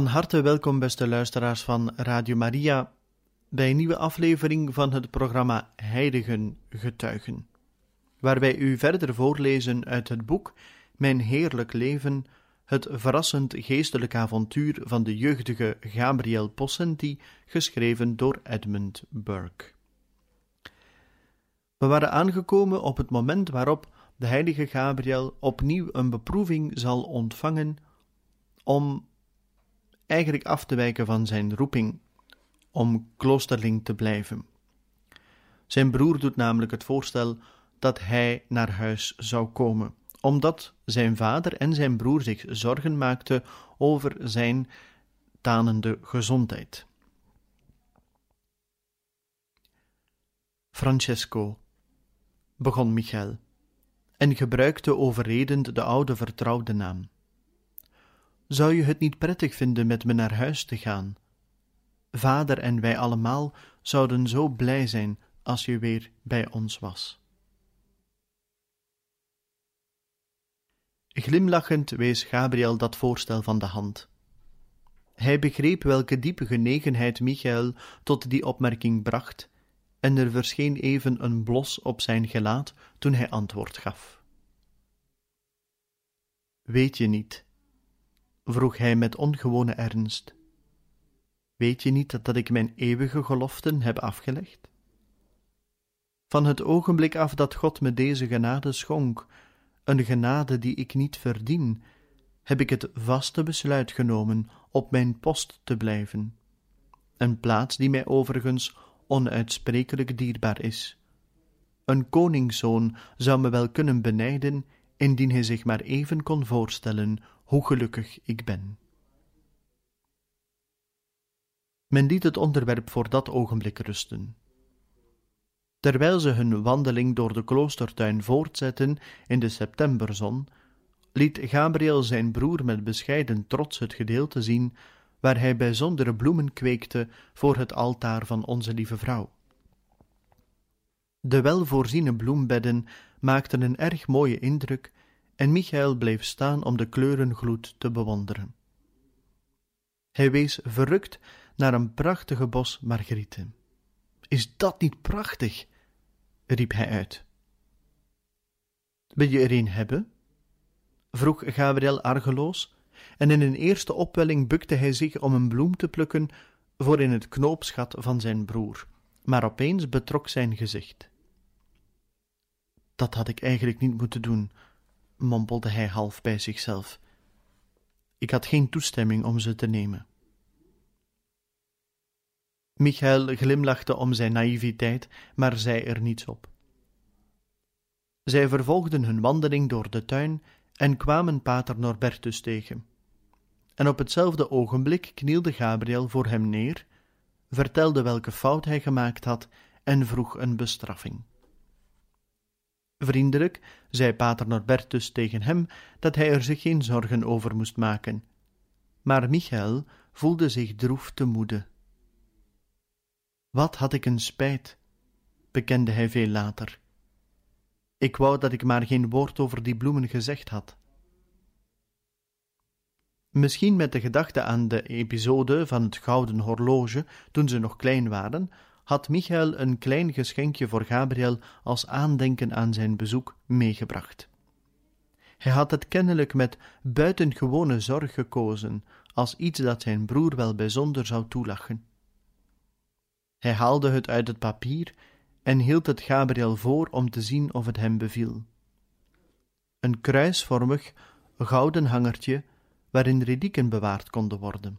Van harte welkom, beste luisteraars van Radio Maria, bij een nieuwe aflevering van het programma Heiligen Getuigen, waar wij u verder voorlezen uit het boek Mijn Heerlijk Leven, het verrassend geestelijk avontuur van de jeugdige Gabriel Possenti, geschreven door Edmund Burke. We waren aangekomen op het moment waarop de heilige Gabriel opnieuw een beproeving zal ontvangen om eigenlijk af te wijken van zijn roeping om kloosterling te blijven. Zijn broer doet namelijk het voorstel dat hij naar huis zou komen, omdat zijn vader en zijn broer zich zorgen maakten over zijn tanende gezondheid. Francesco, begon Michael, en gebruikte overredend de oude vertrouwde naam. Zou je het niet prettig vinden met me naar huis te gaan? Vader en wij allemaal zouden zo blij zijn als je weer bij ons was. Glimlachend wees Gabriel dat voorstel van de hand. Hij begreep welke diepe genegenheid Michael tot die opmerking bracht, en er verscheen even een blos op zijn gelaat toen hij antwoord gaf. Weet je niet, vroeg hij met ongewone ernst. Weet je niet dat ik mijn eeuwige geloften heb afgelegd? Van het ogenblik af dat God me deze genade schonk, een genade die ik niet verdien, heb ik het vaste besluit genomen op mijn post te blijven, een plaats die mij overigens onuitsprekelijk dierbaar is. Een koningszoon zou me wel kunnen benijden indien hij zich maar even kon voorstellen hoe gelukkig ik ben. Men liet het onderwerp voor dat ogenblik rusten. Terwijl ze hun wandeling door de kloostertuin voortzetten in de septemberzon, liet Gabriel zijn broer met bescheiden trots het gedeelte zien waar hij bijzondere bloemen kweekte voor het altaar van Onze Lieve Vrouw. De welvoorziene bloembedden maakten een erg mooie indruk en Michael bleef staan om de kleurengloed te bewonderen. Hij wees verrukt naar een prachtige bos margrieten. Is dat niet prachtig? riep hij uit. Wil je er een hebben? vroeg Gabriel argeloos, en in een eerste opwelling bukte hij zich om een bloem te plukken voor in het knoopsgat van zijn broer, maar opeens betrok zijn gezicht. Dat had ik eigenlijk niet moeten doen, mompelde hij half bij zichzelf. Ik had geen toestemming om ze te nemen. Michael glimlachte om zijn naïviteit, maar zei er niets op. Zij vervolgden hun wandeling door de tuin en kwamen pater Norbertus tegen. En op hetzelfde ogenblik knielde Gabriel voor hem neer, vertelde welke fout hij gemaakt had en vroeg een bestraffing. Vriendelijk zei pater Norbertus tegen hem dat hij er zich geen zorgen over moest maken. Maar Michael voelde zich droef te moede. Wat had ik een spijt, bekende hij veel later. Ik wou dat ik maar geen woord over die bloemen gezegd had. Misschien met de gedachte aan de episode van het gouden horloge toen ze nog klein waren, had Michael een klein geschenkje voor Gabriel als aandenken aan zijn bezoek meegebracht. Hij had het kennelijk met buitengewone zorg gekozen, als iets dat zijn broer wel bijzonder zou toelachen. Hij haalde het uit het papier en hield het Gabriel voor om te zien of het hem beviel. Een kruisvormig, gouden hangertje waarin relieken bewaard konden worden.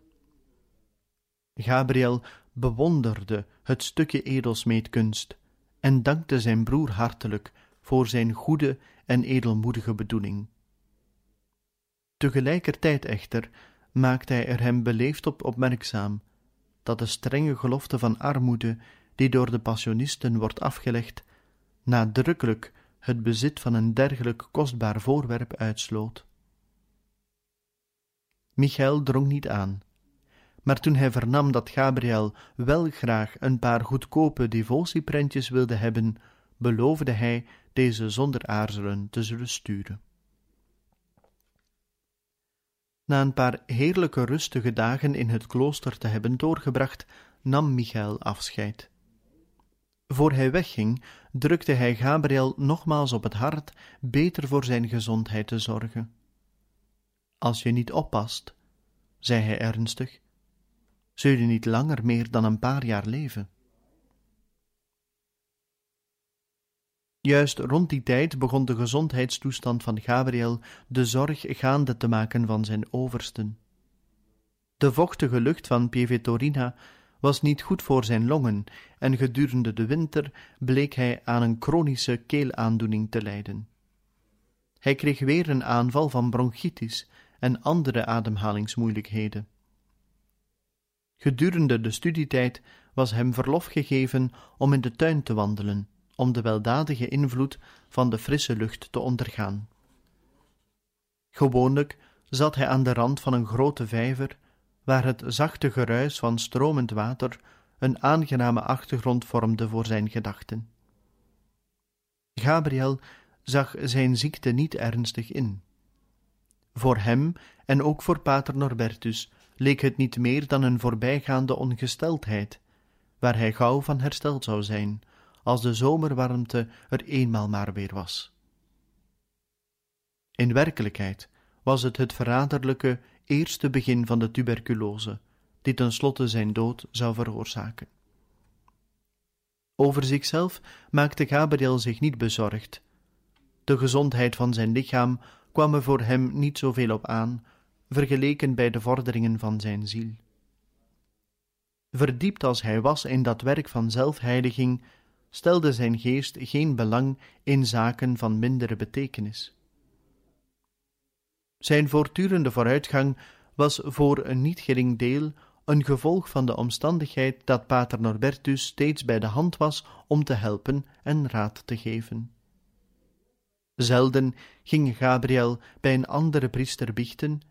Gabriel bewonderde het stukje edelsmeedkunst en dankte zijn broer hartelijk voor zijn goede en edelmoedige bedoeling. Tegelijkertijd echter maakte hij er hem beleefd op opmerkzaam dat de strenge gelofte van armoede die door de passionisten wordt afgelegd, nadrukkelijk het bezit van een dergelijk kostbaar voorwerp uitsloot. Michael drong niet aan, maar toen hij vernam dat Gabriel wel graag een paar goedkope devotieprentjes wilde hebben, beloofde hij deze zonder aarzelen te zullen sturen. Na een paar heerlijke rustige dagen in het klooster te hebben doorgebracht, nam Michael afscheid. Voor hij wegging, drukte hij Gabriel nogmaals op het hart beter voor zijn gezondheid te zorgen. Als je niet oppast, zei hij ernstig, zul je niet langer meer dan een paar jaar leven. Juist rond die tijd begon de gezondheidstoestand van Gabriel de zorg gaande te maken van zijn oversten. De vochtige lucht van Pievetorina was niet goed voor zijn longen en gedurende de winter bleek hij aan een chronische keelaandoening te lijden. Hij kreeg weer een aanval van bronchitis en andere ademhalingsmoeilijkheden. Gedurende de studietijd was hem verlof gegeven om in de tuin te wandelen, om de weldadige invloed van de frisse lucht te ondergaan. Gewoonlijk zat hij aan de rand van een grote vijver, waar het zachte geruis van stromend water een aangename achtergrond vormde voor zijn gedachten. Gabriel zag zijn ziekte niet ernstig in. Voor hem en ook voor pater Norbertus leek het niet meer dan een voorbijgaande ongesteldheid, waar hij gauw van hersteld zou zijn, als de zomerwarmte er eenmaal maar weer was. In werkelijkheid was het het verraderlijke eerste begin van de tuberculose, die tenslotte zijn dood zou veroorzaken. Over zichzelf maakte Gabriel zich niet bezorgd. De gezondheid van zijn lichaam kwam er voor hem niet zoveel op aan, vergeleken bij de vorderingen van zijn ziel. Verdiept als hij was in dat werk van zelfheiliging, stelde zijn geest geen belang in zaken van mindere betekenis. Zijn voortdurende vooruitgang was voor een niet gering deel een gevolg van de omstandigheid dat pater Norbertus steeds bij de hand was om te helpen en raad te geven. Zelden ging Gabriel bij een andere priester biechten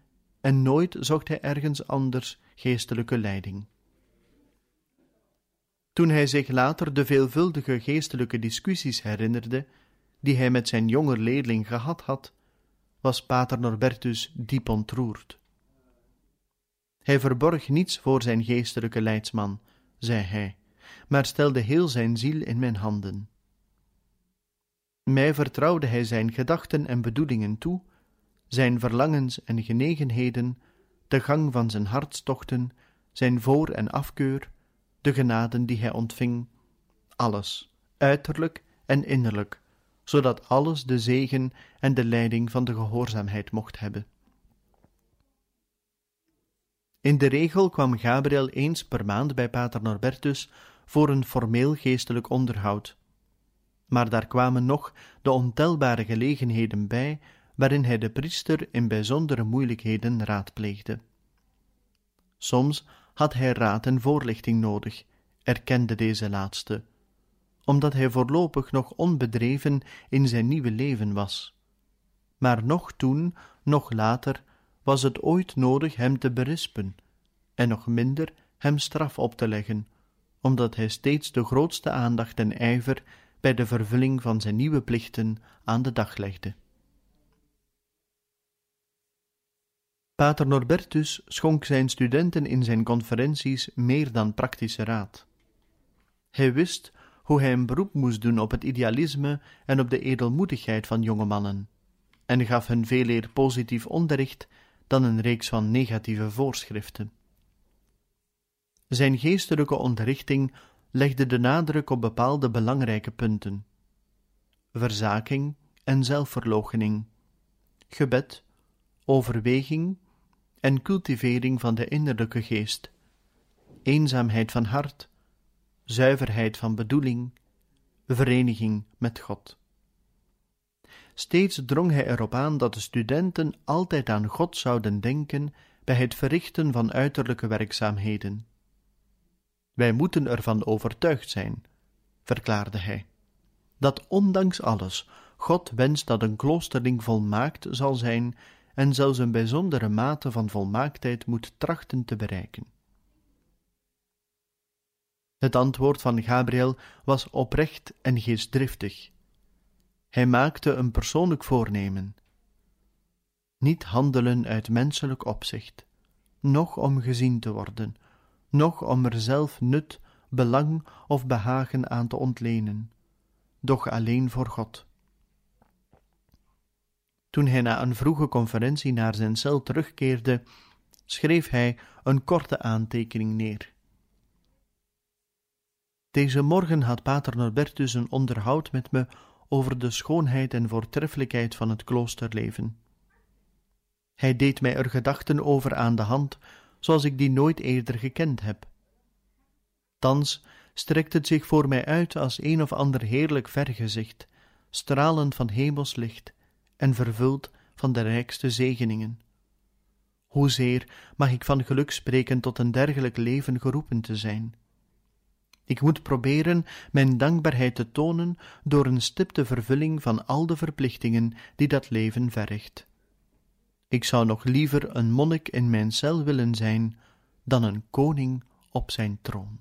en nooit zocht hij ergens anders geestelijke leiding. Toen hij zich later de veelvuldige geestelijke discussies herinnerde, die hij met zijn jonge leerling gehad had, was pater Norbertus diep ontroerd. Hij verborg niets voor zijn geestelijke leidsman, zei hij, maar stelde heel zijn ziel in mijn handen. Mij vertrouwde hij zijn gedachten en bedoelingen toe, zijn verlangens en genegenheden, de gang van zijn hartstochten, zijn voor- en afkeur, de genaden die hij ontving, alles, uiterlijk en innerlijk, zodat alles de zegen en de leiding van de gehoorzaamheid mocht hebben. In de regel kwam Gabriel eens per maand bij pater Norbertus voor een formeel geestelijk onderhoud. Maar daar kwamen nog de ontelbare gelegenheden bij waarin hij de priester in bijzondere moeilijkheden raadpleegde. Soms had hij raad en voorlichting nodig, erkende deze laatste, omdat hij voorlopig nog onbedreven in zijn nieuwe leven was. Maar nog toen, nog later, was het ooit nodig hem te berispen, en nog minder hem straf op te leggen, omdat hij steeds de grootste aandacht en ijver bij de vervulling van zijn nieuwe plichten aan de dag legde. Pater Norbertus schonk zijn studenten in zijn conferenties meer dan praktische raad. Hij wist hoe hij een beroep moest doen op het idealisme en op de edelmoedigheid van jonge mannen, en gaf hen veel eer positief onderricht dan een reeks van negatieve voorschriften. Zijn geestelijke onderrichting legde de nadruk op bepaalde belangrijke punten: verzaking en zelfverloochening, gebed, overweging en cultivering van de innerlijke geest, eenzaamheid van hart, zuiverheid van bedoeling, vereniging met God. Steeds drong hij erop aan dat de studenten altijd aan God zouden denken bij het verrichten van uiterlijke werkzaamheden. Wij moeten ervan overtuigd zijn, verklaarde hij, dat ondanks alles God wenst dat een kloosterling volmaakt zal zijn en zelfs een bijzondere mate van volmaaktheid moet trachten te bereiken. Het antwoord van Gabriel was oprecht en geestdriftig. Hij maakte een persoonlijk voornemen. Niet handelen uit menselijk opzicht, noch om gezien te worden, noch om er zelf nut, belang of behagen aan te ontlenen, doch alleen voor God. Toen hij na een vroege conferentie naar zijn cel terugkeerde, schreef hij een korte aantekening neer. Deze morgen had pater Norbertus een onderhoud met me over de schoonheid en voortreffelijkheid van het kloosterleven. Hij deed mij er gedachten over aan de hand, zoals ik die nooit eerder gekend heb. Thans strekt het zich voor mij uit als een of ander heerlijk vergezicht, stralend van hemels licht en vervuld van de rijkste zegeningen. Hoezeer mag ik van geluk spreken tot een dergelijk leven geroepen te zijn? Ik moet proberen mijn dankbaarheid te tonen door een stipte vervulling van al de verplichtingen die dat leven verricht. Ik zou nog liever een monnik in mijn cel willen zijn dan een koning op zijn troon.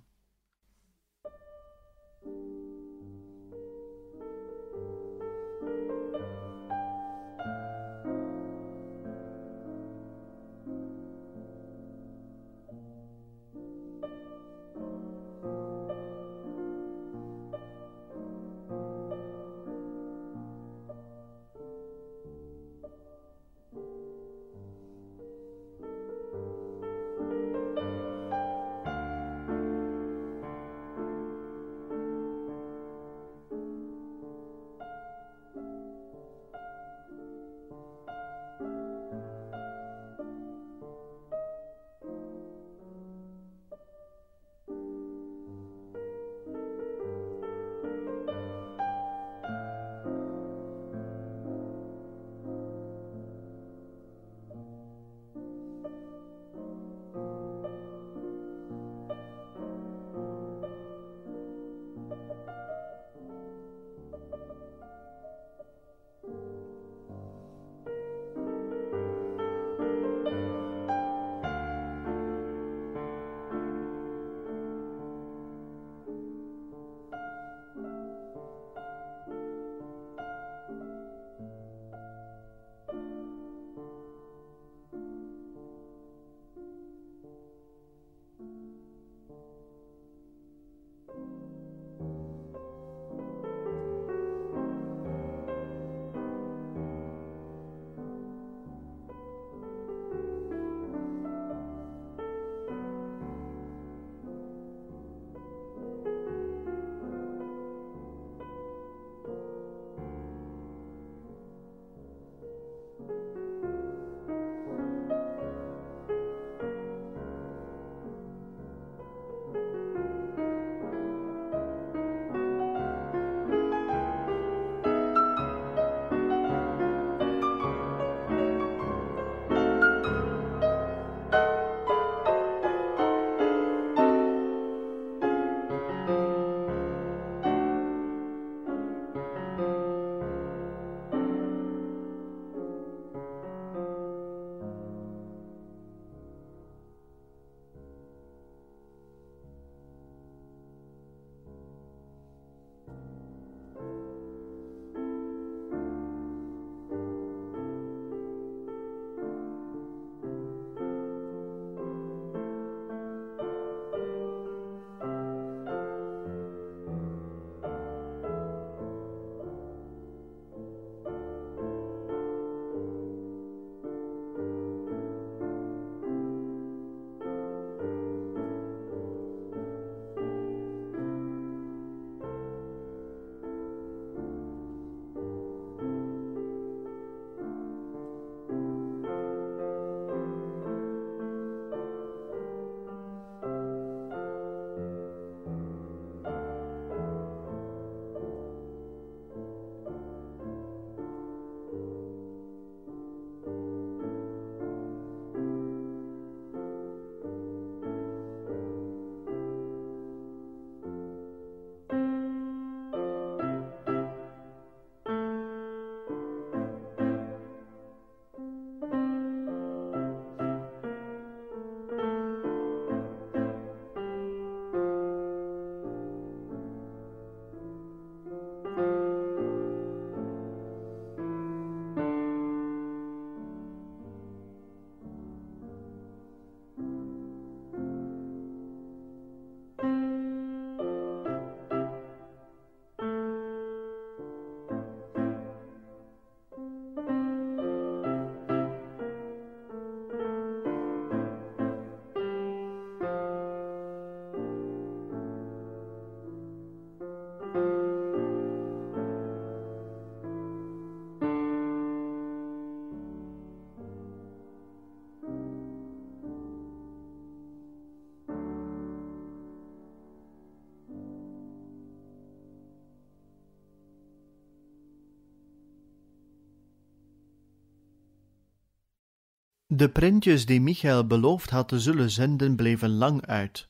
De prentjes die Michael beloofd had te zullen zenden bleven lang uit.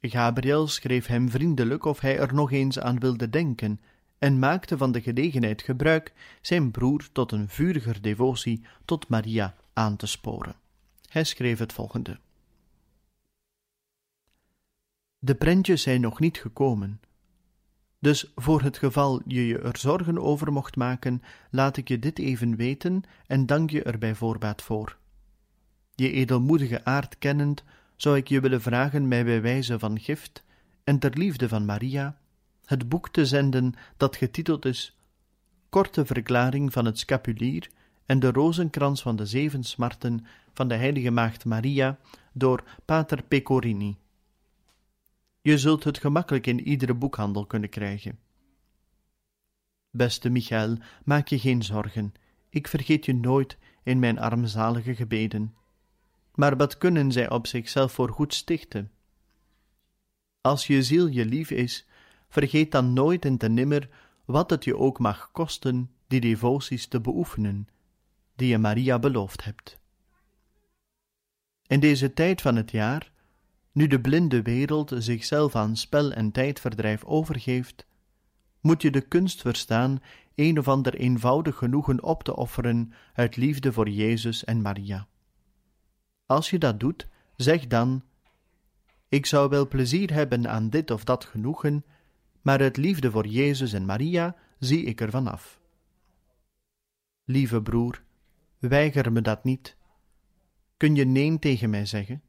Gabriel schreef hem vriendelijk of hij er nog eens aan wilde denken en maakte van de gelegenheid gebruik zijn broer tot een vuriger devotie tot Maria aan te sporen. Hij schreef het volgende. De prentjes zijn nog niet gekomen. Dus voor het geval je je er zorgen over mocht maken, laat ik je dit even weten en dank je er bij voorbaat voor. Je edelmoedige aard kennend, zou ik je willen vragen mij bij wijze van gift en ter liefde van Maria het boek te zenden dat getiteld is Korte verklaring van het scapulier en de rozenkrans van de zeven smarten van de heilige maagd Maria door Pater Pecorini. Je zult het gemakkelijk in iedere boekhandel kunnen krijgen. Beste Michael, maak je geen zorgen. Ik vergeet je nooit in mijn armzalige gebeden. Maar wat kunnen zij op zichzelf voor goed stichten? Als je ziel je lief is, vergeet dan nooit en te nimmer wat het je ook mag kosten die devoties te beoefenen, die je Maria beloofd hebt. In deze tijd van het jaar nu de blinde wereld zichzelf aan spel en tijdverdrijf overgeeft, moet je de kunst verstaan een of ander eenvoudig genoegen op te offeren uit liefde voor Jezus en Maria. Als je dat doet, zeg dan: Ik zou wel plezier hebben aan dit of dat genoegen, maar uit liefde voor Jezus en Maria zie ik er vanaf. Lieve broer, weiger me dat niet. Kun je neen tegen mij zeggen?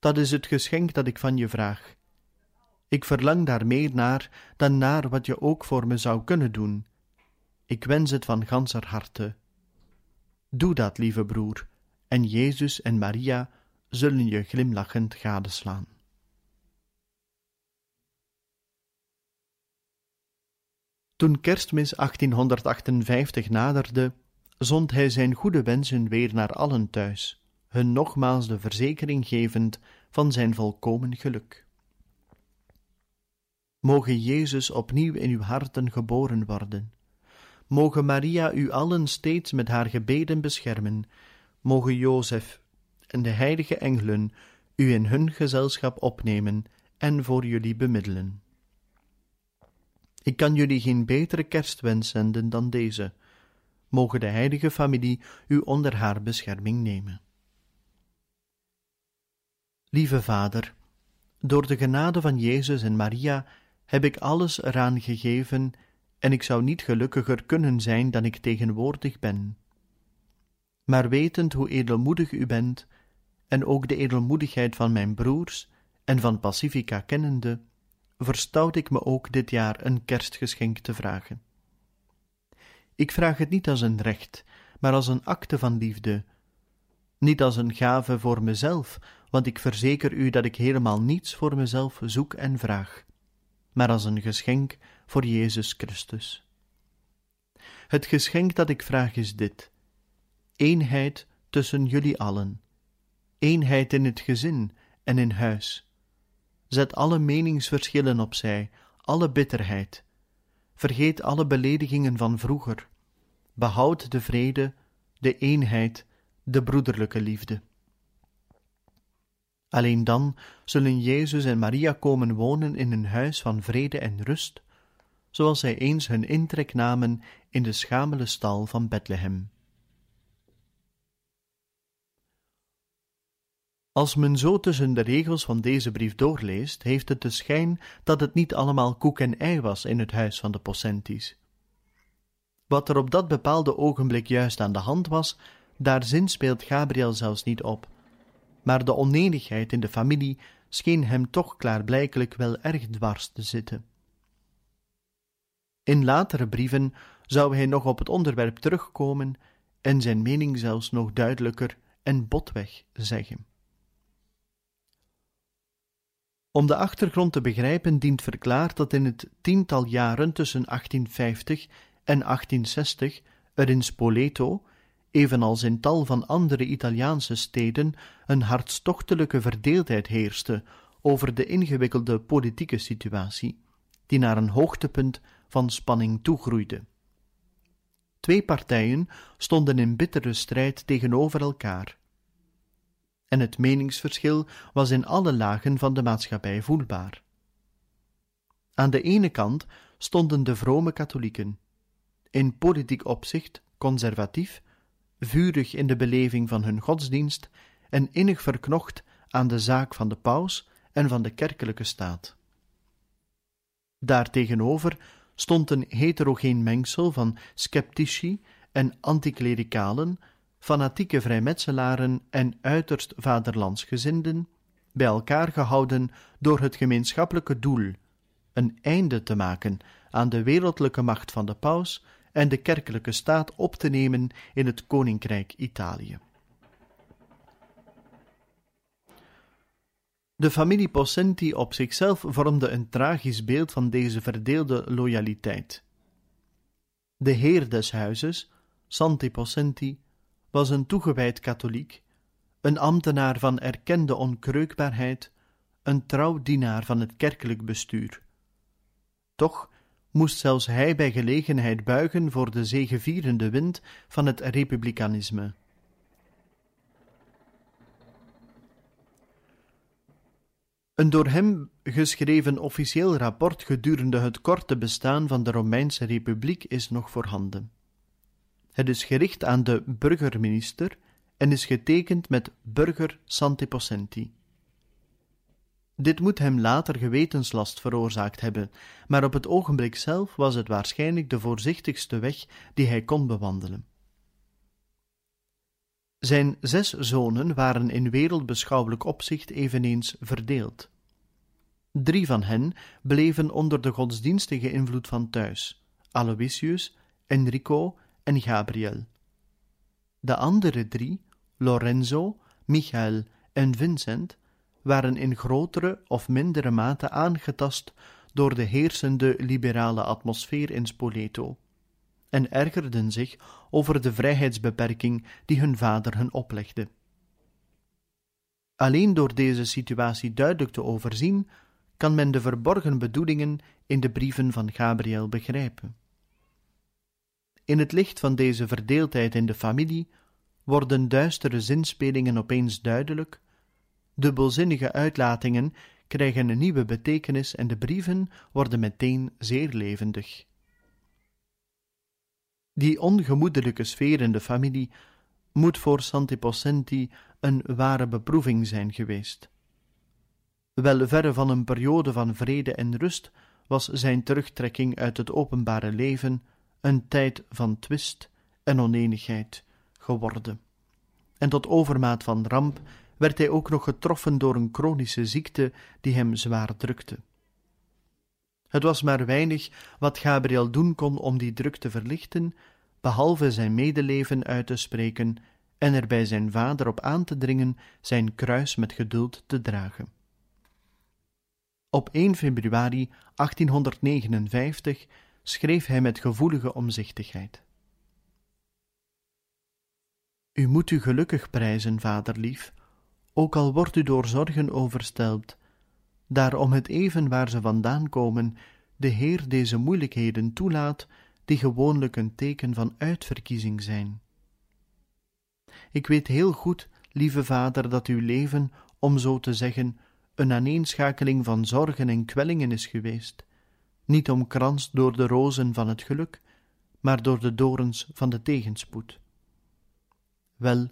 Dat is het geschenk dat ik van je vraag. Ik verlang daar meer naar dan naar wat je ook voor me zou kunnen doen. Ik wens het van ganser harte. Doe dat, lieve broer, en Jezus en Maria zullen je glimlachend gadeslaan. Toen kerstmis 1858 naderde, zond hij zijn goede wensen weer naar allen thuis hun nogmaals de verzekering gevend van zijn volkomen geluk. Moge Jezus opnieuw in uw harten geboren worden. Moge Maria u allen steeds met haar gebeden beschermen. Moge Jozef en de heilige engelen u in hun gezelschap opnemen en voor jullie bemiddelen. Ik kan jullie geen betere kerstwens zenden dan deze. Moge de heilige familie u onder haar bescherming nemen. Lieve Vader, door de genade van Jezus en Maria heb ik alles eraan gegeven en ik zou niet gelukkiger kunnen zijn dan ik tegenwoordig ben. Maar wetend hoe edelmoedig u bent, en ook de edelmoedigheid van mijn broers en van Pacifica kennende, verstout ik me ook dit jaar een kerstgeschenk te vragen. Ik vraag het niet als een recht, maar als een akte van liefde, niet als een gave voor mezelf, want ik verzeker u dat ik helemaal niets voor mezelf zoek en vraag, maar als een geschenk voor Jezus Christus. Het geschenk dat ik vraag is dit: eenheid tussen jullie allen, eenheid in het gezin en in huis. Zet alle meningsverschillen opzij, alle bitterheid. Vergeet alle beledigingen van vroeger. Behoud de vrede, de eenheid, de broederlijke liefde. Alleen dan zullen Jezus en Maria komen wonen in een huis van vrede en rust, zoals zij eens hun intrek namen in de schamele stal van Bethlehem. Als men zo tussen de regels van deze brief doorleest, heeft het de schijn dat het niet allemaal koek en ei was in het huis van de Pocentis. Wat er op dat bepaalde ogenblik juist aan de hand was, daar zinspeelt Gabriel zelfs niet op maar de onenigheid in de familie scheen hem toch klaarblijkelijk wel erg dwars te zitten. In latere brieven zou hij nog op het onderwerp terugkomen en zijn mening zelfs nog duidelijker en botweg zeggen. Om de achtergrond te begrijpen dient verklaard dat in het tiental jaren tussen 1850 en 1860 er in Spoleto evenals in tal van andere Italiaanse steden, een hartstochtelijke verdeeldheid heerste over de ingewikkelde politieke situatie, die naar een hoogtepunt van spanning toegroeide. Twee partijen stonden in bittere strijd tegenover elkaar. En het meningsverschil was in alle lagen van de maatschappij voelbaar. Aan de ene kant stonden de vrome katholieken, in politiek opzicht conservatief, vurig in de beleving van hun godsdienst en innig verknocht aan de zaak van de paus en van de kerkelijke staat. Daartegenover stond een heterogeen mengsel van sceptici en anticlericalen, fanatieke vrijmetselaren en uiterst vaderlandsgezinden, bij elkaar gehouden door het gemeenschappelijke doel een einde te maken aan de wereldlijke macht van de paus en de kerkelijke staat op te nemen in het koninkrijk Italië. De familie Possenti op zichzelf vormde een tragisch beeld van deze verdeelde loyaliteit. De heer des huizes, Santi Possenti, was een toegewijd katholiek, een ambtenaar van erkende onkreukbaarheid, een trouw dienaar van het kerkelijk bestuur. Toch moest zelfs hij bij gelegenheid buigen voor de zegevierende wind van het republikeinisme. Een door hem geschreven officieel rapport gedurende het korte bestaan van de Romeinse Republiek is nog voorhanden. Het is gericht aan de burgerminister en is getekend met burger Santiposenti. Dit moet hem later gewetenslast veroorzaakt hebben, maar op het ogenblik zelf was het waarschijnlijk de voorzichtigste weg die hij kon bewandelen. Zijn zes zonen waren in wereldbeschouwelijk opzicht eveneens verdeeld. Drie van hen bleven onder de godsdienstige invloed van thuis: Aloysius, Enrico en Gabriel. De andere drie, Lorenzo, Michael en Vincent, waren in grotere of mindere mate aangetast door de heersende liberale atmosfeer in Spoleto en ergerden zich over de vrijheidsbeperking die hun vader hun oplegde. Alleen door deze situatie duidelijk te overzien, kan men de verborgen bedoelingen in de brieven van Gabriel begrijpen. In het licht van deze verdeeldheid in de familie worden duistere zinspelingen opeens duidelijk dubbelzinnige uitlatingen krijgen een nieuwe betekenis en de brieven worden meteen zeer levendig. Die ongemoedelijke sfeer in de familie moet voor Santi Possenti een ware beproeving zijn geweest. Wel verre van een periode van vrede en rust was zijn terugtrekking uit het openbare leven een tijd van twist en oneenigheid geworden. En tot overmaat van ramp werd hij ook nog getroffen door een chronische ziekte die hem zwaar drukte. Het was maar weinig wat Gabriel doen kon om die druk te verlichten, behalve zijn medeleven uit te spreken en er bij zijn vader op aan te dringen zijn kruis met geduld te dragen. Op 1 februari 1859 schreef hij met gevoelige omzichtigheid. U moet u gelukkig prijzen, vaderlief, ook al wordt u door zorgen overstelpt, daar om het even waar ze vandaan komen, de Heer deze moeilijkheden toelaat, die gewoonlijk een teken van uitverkiezing zijn. Ik weet heel goed, lieve vader, dat uw leven, om zo te zeggen, een aaneenschakeling van zorgen en kwellingen is geweest, niet omkranst door de rozen van het geluk, maar door de dorens van de tegenspoed. Wel,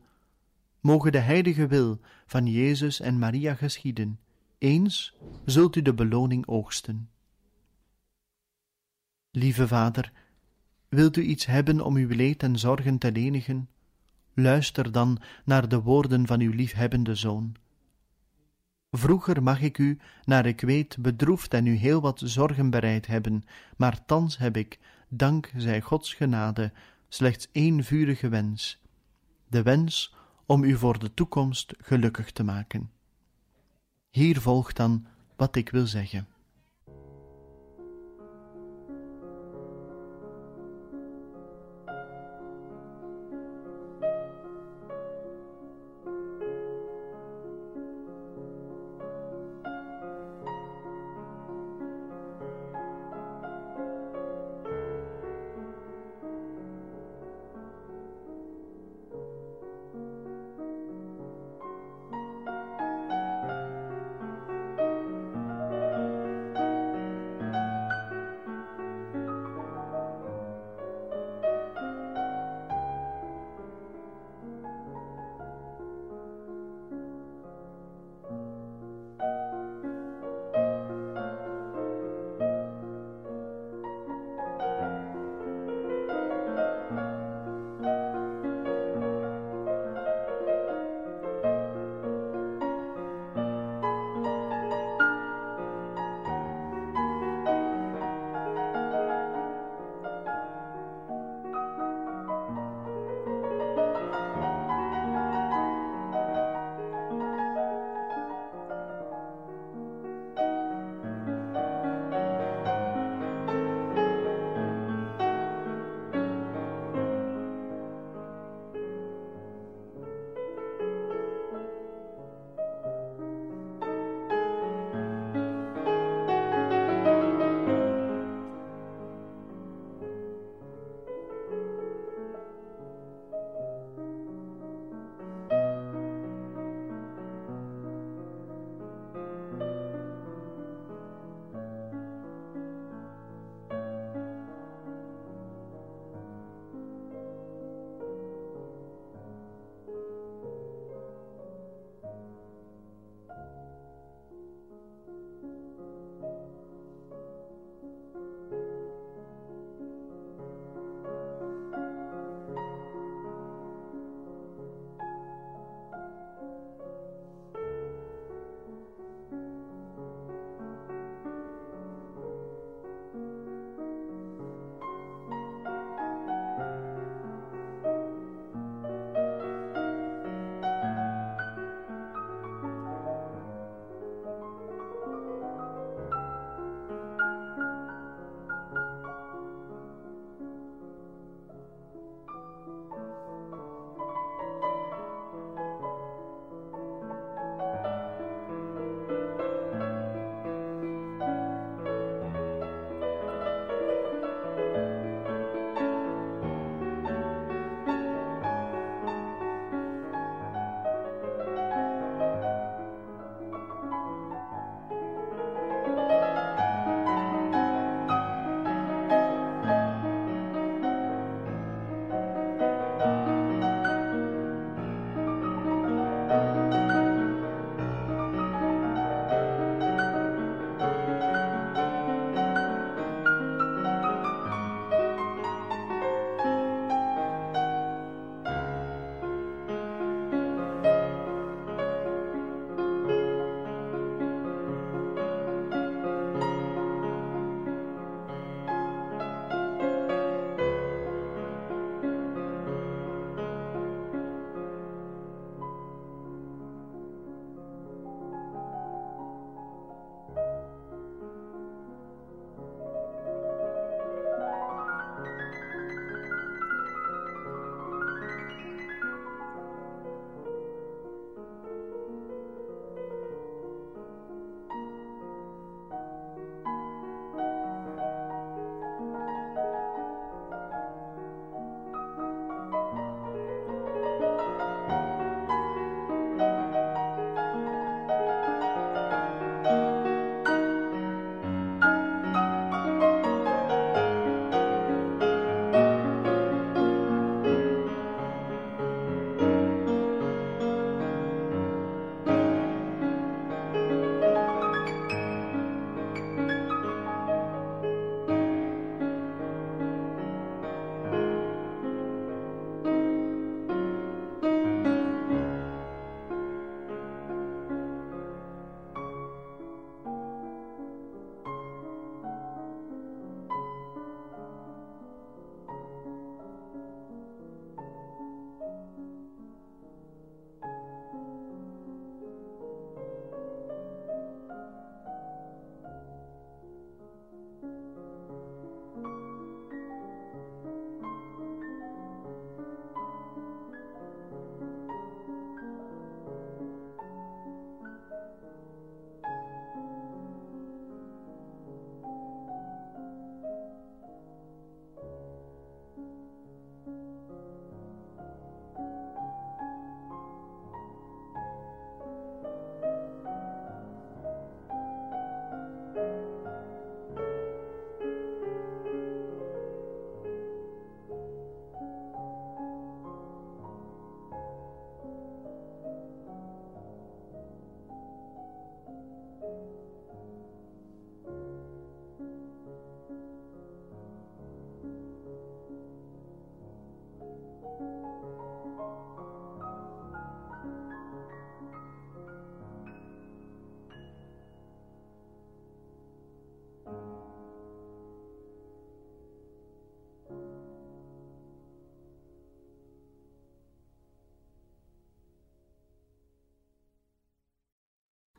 moge de heilige wil van Jezus en Maria geschieden, eens zult u de beloning oogsten. Lieve Vader, wilt u iets hebben om uw leed en zorgen te lenigen? Luister dan naar de woorden van uw liefhebbende Zoon. Vroeger mag ik u, naar ik weet, bedroefd en u heel wat zorgen bereid hebben, maar thans heb ik, dank zij Gods genade, slechts één vurige wens, de wens om u voor de toekomst gelukkig te maken. Hier volgt dan wat ik wil zeggen.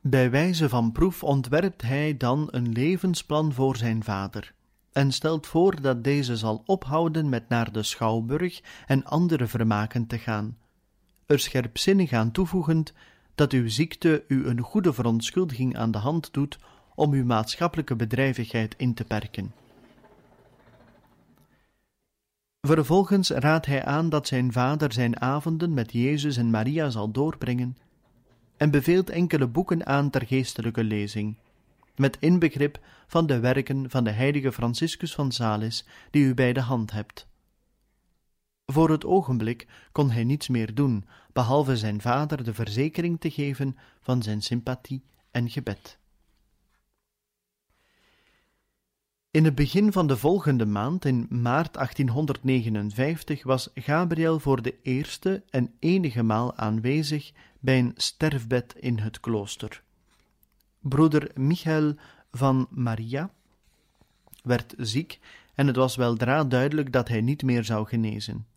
Bij wijze van proef ontwerpt hij dan een levensplan voor zijn vader en stelt voor dat deze zal ophouden met naar de schouwburg en andere vermaken te gaan, er scherpzinnig aan toevoegend dat uw ziekte u een goede verontschuldiging aan de hand doet om uw maatschappelijke bedrijvigheid in te perken. Vervolgens raadt hij aan dat zijn vader zijn avonden met Jezus en Maria zal doorbrengen en beveelt enkele boeken aan ter geestelijke lezing, met inbegrip van de werken van de heilige Franciscus van Sales, die u bij de hand hebt. Voor het ogenblik kon hij niets meer doen, behalve zijn vader de verzekering te geven van zijn sympathie en gebed. In het begin van de volgende maand, in maart 1859, was Gabriel voor de eerste en enige maal aanwezig bij een sterfbed in het klooster. Broeder Michael van Maria werd ziek en het was weldra duidelijk dat hij niet meer zou genezen.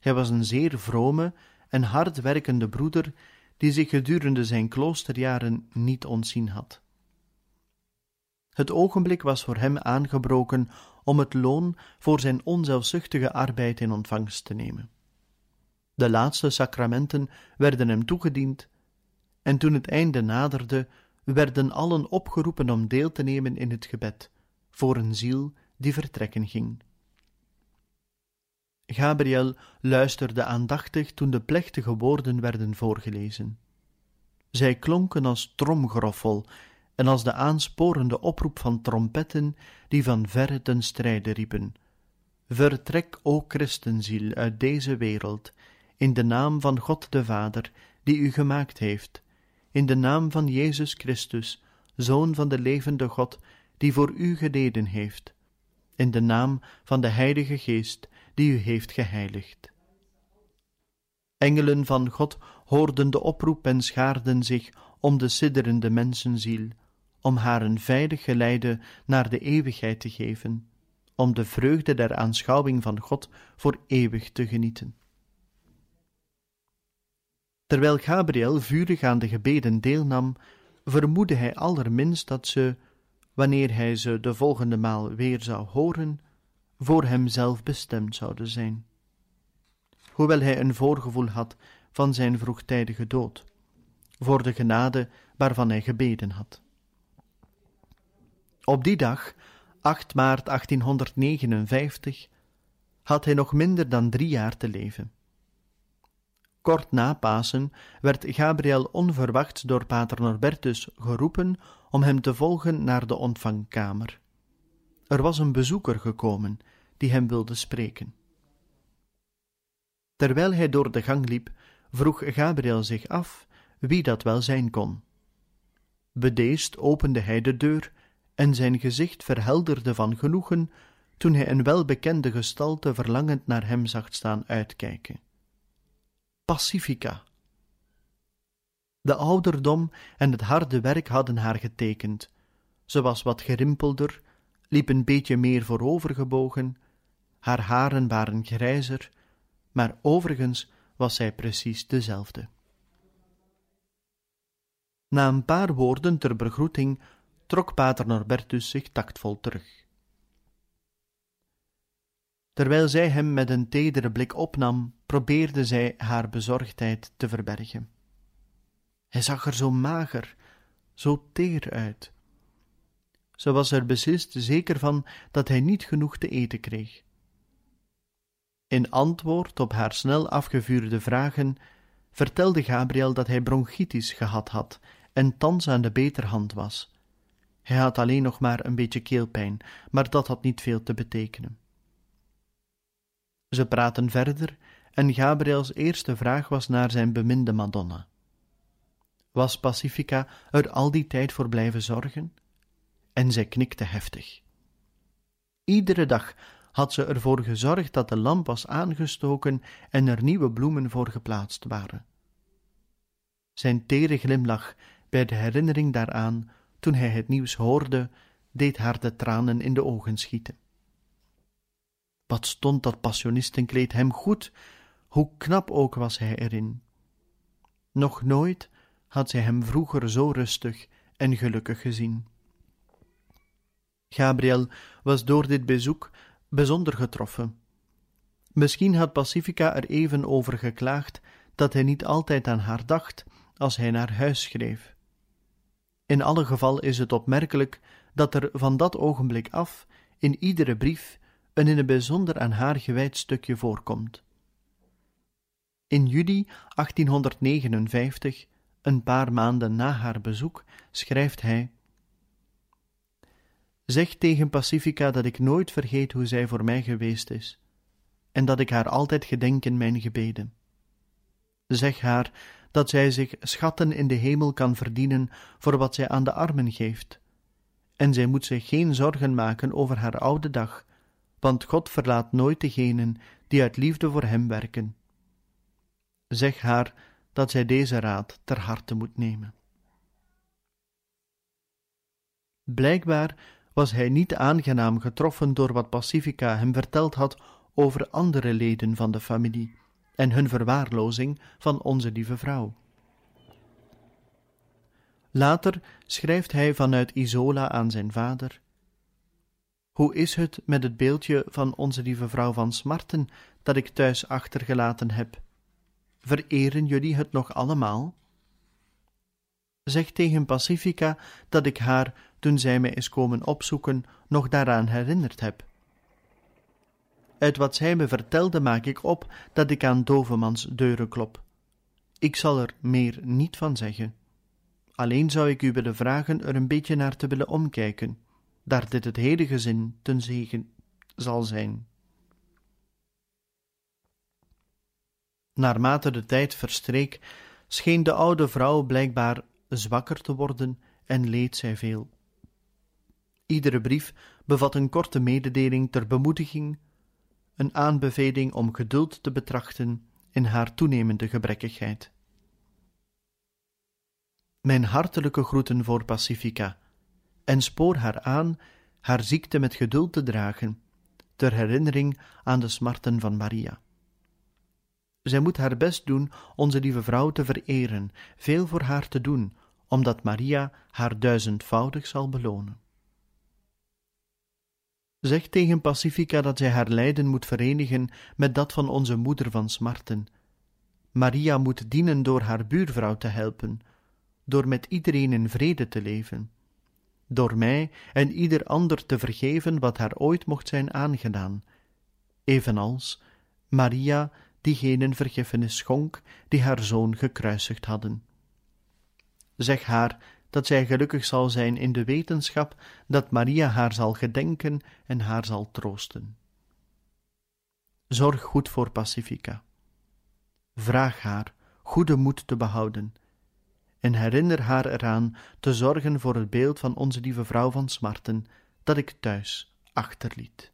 Hij was een zeer vrome en hardwerkende broeder die zich gedurende zijn kloosterjaren niet ontzien had. Het ogenblik was voor hem aangebroken om het loon voor zijn onzelfzuchtige arbeid in ontvangst te nemen. De laatste sacramenten werden hem toegediend, en toen het einde naderde, werden allen opgeroepen om deel te nemen in het gebed voor een ziel die vertrekken ging. Gabriel luisterde aandachtig toen de plechtige woorden werden voorgelezen. Zij klonken als tromgroffel en als de aansporende oproep van trompetten die van verre ten strijde riepen. Vertrek, o christenziel, uit deze wereld, in de naam van God de Vader, die u gemaakt heeft, in de naam van Jezus Christus, Zoon van de levende God, die voor u gededen heeft, in de naam van de Heilige Geest, die u heeft geheiligd. Engelen van God hoorden de oproep en schaarden zich om de sidderende mensenziel, om haar een veilig geleide naar de eeuwigheid te geven, om de vreugde der aanschouwing van God voor eeuwig te genieten. Terwijl Gabriel vurig aan de gebeden deelnam, vermoedde hij allerminst dat ze, wanneer hij ze de volgende maal weer zou horen, voor hemzelf bestemd zouden zijn. Hoewel hij een voorgevoel had van zijn vroegtijdige dood, voor de genade waarvan hij gebeden had. Op die dag, 8 maart 1859, had hij nog minder dan drie jaar te leven. Kort na Pasen werd Gabriel onverwachts door pater Norbertus geroepen om hem te volgen naar de ontvangkamer. Er was een bezoeker gekomen die hem wilde spreken. Terwijl hij door de gang liep, vroeg Gabriel zich af wie dat wel zijn kon. Bedeesd opende hij de deur en zijn gezicht verhelderde van genoegen toen hij een welbekende gestalte verlangend naar hem zag staan uitkijken. Pacifica. De ouderdom en het harde werk hadden haar getekend. Ze was wat gerimpelder, liep een beetje meer voorovergebogen, haar haren waren grijzer, maar overigens was zij precies dezelfde. Na een paar woorden ter begroeting trok pater Norbertus zich tactvol terug. Terwijl zij hem met een tedere blik opnam, probeerde zij haar bezorgdheid te verbergen. Hij zag er zo mager, zo teer uit. Ze was er beslist zeker van dat hij niet genoeg te eten kreeg. In antwoord op haar snel afgevuurde vragen vertelde Gabriel dat hij bronchitis gehad had en thans aan de beterhand was. Hij had alleen nog maar een beetje keelpijn, maar dat had niet veel te betekenen. Ze praten verder en Gabriels eerste vraag was naar zijn beminde Madonna. Was Pacifica er al die tijd voor blijven zorgen? En zij knikte heftig. Iedere dag had ze ervoor gezorgd dat de lamp was aangestoken en er nieuwe bloemen voor geplaatst waren. Zijn tere glimlach bij de herinnering daaraan, toen hij het nieuws hoorde, deed haar de tranen in de ogen schieten. Wat stond dat passionistenkleed hem goed, hoe knap ook was hij erin. Nog nooit had zij hem vroeger zo rustig en gelukkig gezien. Gabriel was door dit bezoek bijzonder getroffen. Misschien had Pacifica er even over geklaagd dat hij niet altijd aan haar dacht als hij naar huis schreef. In alle geval is het opmerkelijk dat er van dat ogenblik af in iedere brief een in het bijzonder aan haar gewijd stukje voorkomt. In juli 1859, een paar maanden na haar bezoek, schrijft hij: Zeg tegen Pacifica dat ik nooit vergeet hoe zij voor mij geweest is, en dat ik haar altijd gedenk in mijn gebeden. Zeg haar dat zij zich schatten in de hemel kan verdienen voor wat zij aan de armen geeft, en zij moet zich geen zorgen maken over haar oude dag, want God verlaat nooit degenen die uit liefde voor Hem werken. Zeg haar dat zij deze raad ter harte moet nemen. Blijkbaar was hij niet aangenaam getroffen door wat Pacifica hem verteld had over andere leden van de familie en hun verwaarlozing van onze lieve vrouw. Later schrijft hij vanuit Isola aan zijn vader: Hoe is het met het beeldje van onze lieve vrouw van Smarten dat ik thuis achtergelaten heb? Vereren jullie het nog allemaal? Zeg tegen Pacifica dat ik haar, toen zij mij is komen opzoeken, nog daaraan herinnerd heb. Uit wat zij me vertelde maak ik op dat ik aan dovemans deuren klop. Ik zal er meer niet van zeggen. Alleen zou ik u willen vragen er een beetje naar te willen omkijken, daar dit het hele gezin ten zegen zal zijn. Naarmate de tijd verstreek, scheen de oude vrouw blijkbaar zwakker te worden en leed zij veel. Iedere brief bevat een korte mededeling ter bemoediging, een aanbeveling om geduld te betrachten in haar toenemende gebrekkigheid. Mijn hartelijke groeten voor Pacifica en spoor haar aan haar ziekte met geduld te dragen, ter herinnering aan de smarten van Maria. Zij moet haar best doen onze lieve vrouw te vereren, veel voor haar te doen, omdat Maria haar duizendvoudig zal belonen. Zeg tegen Pacifica dat zij haar lijden moet verenigen met dat van onze moeder van smarten. Maria moet dienen door haar buurvrouw te helpen, door met iedereen in vrede te leven, door mij en ieder ander te vergeven wat haar ooit mocht zijn aangedaan, evenals Maria diegenen vergiffenis schonk die haar zoon gekruisigd hadden. Zeg haar dat zij gelukkig zal zijn in de wetenschap dat Maria haar zal gedenken en haar zal troosten. Zorg goed voor Pacifica. Vraag haar goede moed te behouden en herinner haar eraan te zorgen voor het beeld van onze lieve vrouw van Smarten dat ik thuis achterliet.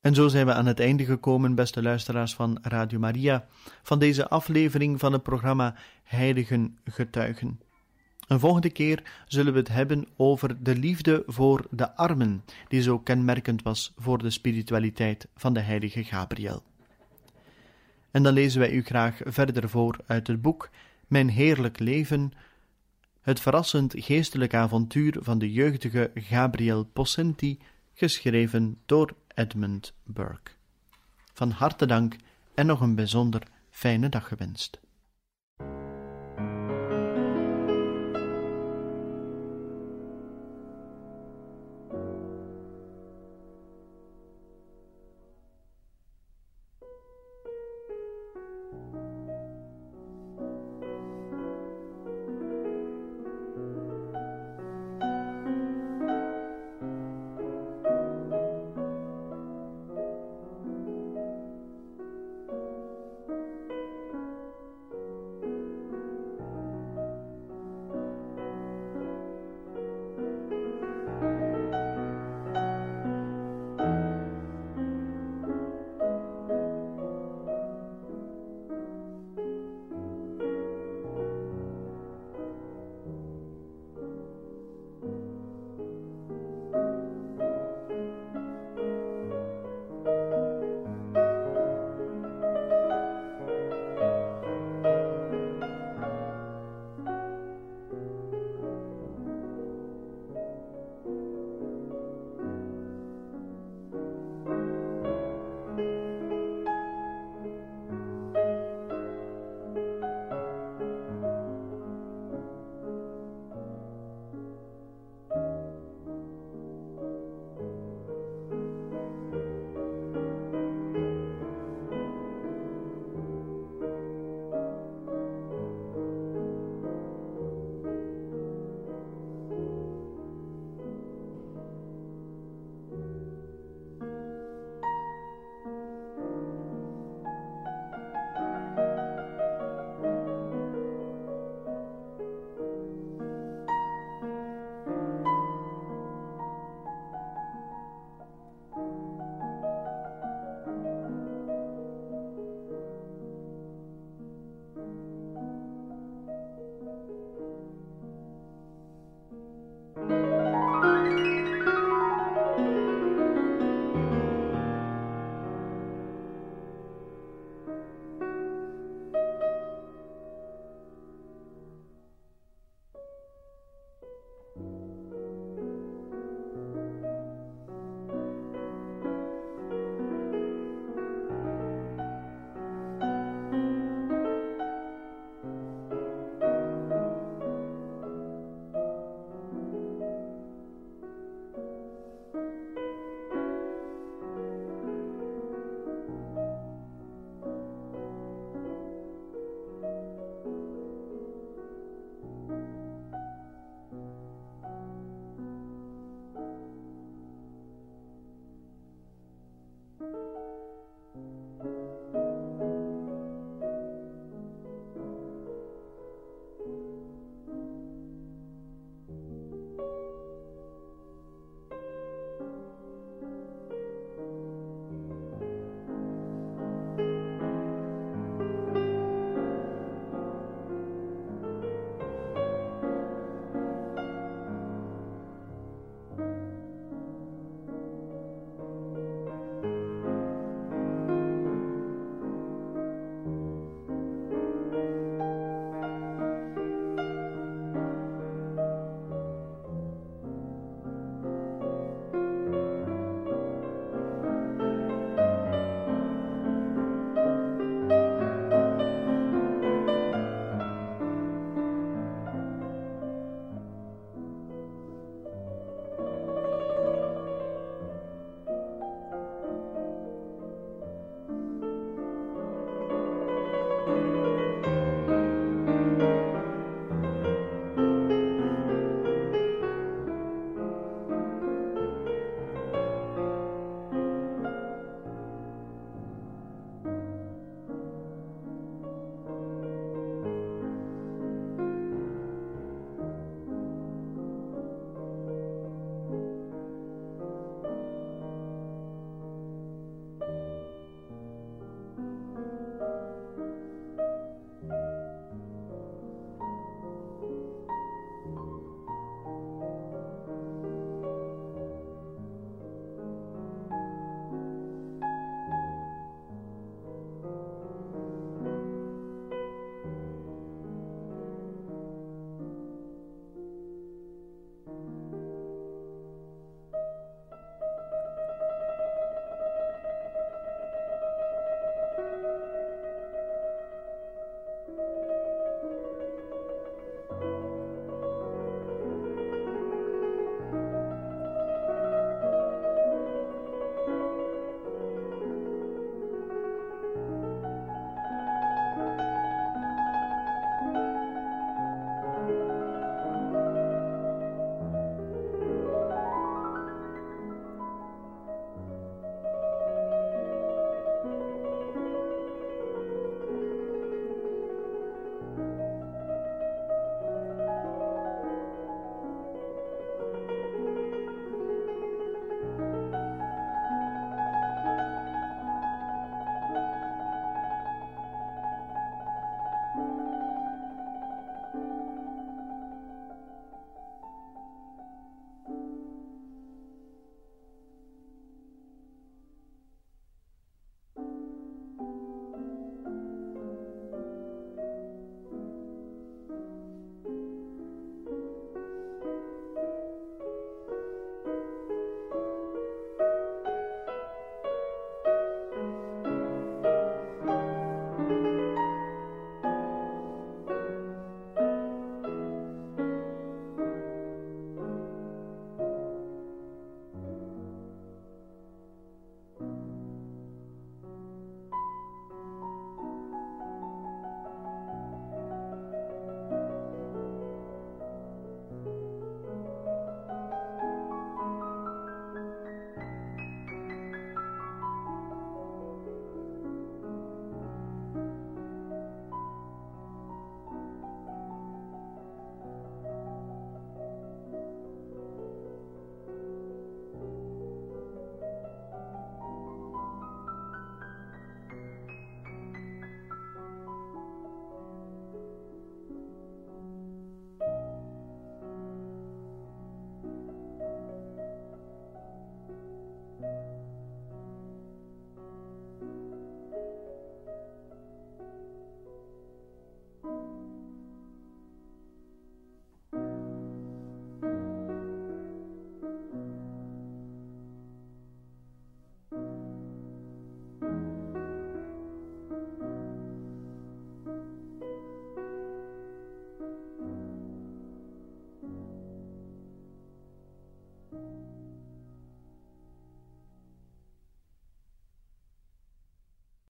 En zo zijn we aan het einde gekomen, beste luisteraars van Radio Maria, van deze aflevering van het programma Heiligen Getuigen. Een volgende keer zullen we het hebben over de liefde voor de armen, die zo kenmerkend was voor de spiritualiteit van de heilige Gabriel. En dan lezen wij u graag verder voor uit het boek Mijn Heerlijk Leven, het verrassend geestelijk avontuur van de jeugdige Gabriel Possenti, geschreven door Edmund Burke. Van harte dank en nog een bijzonder fijne dag gewenst.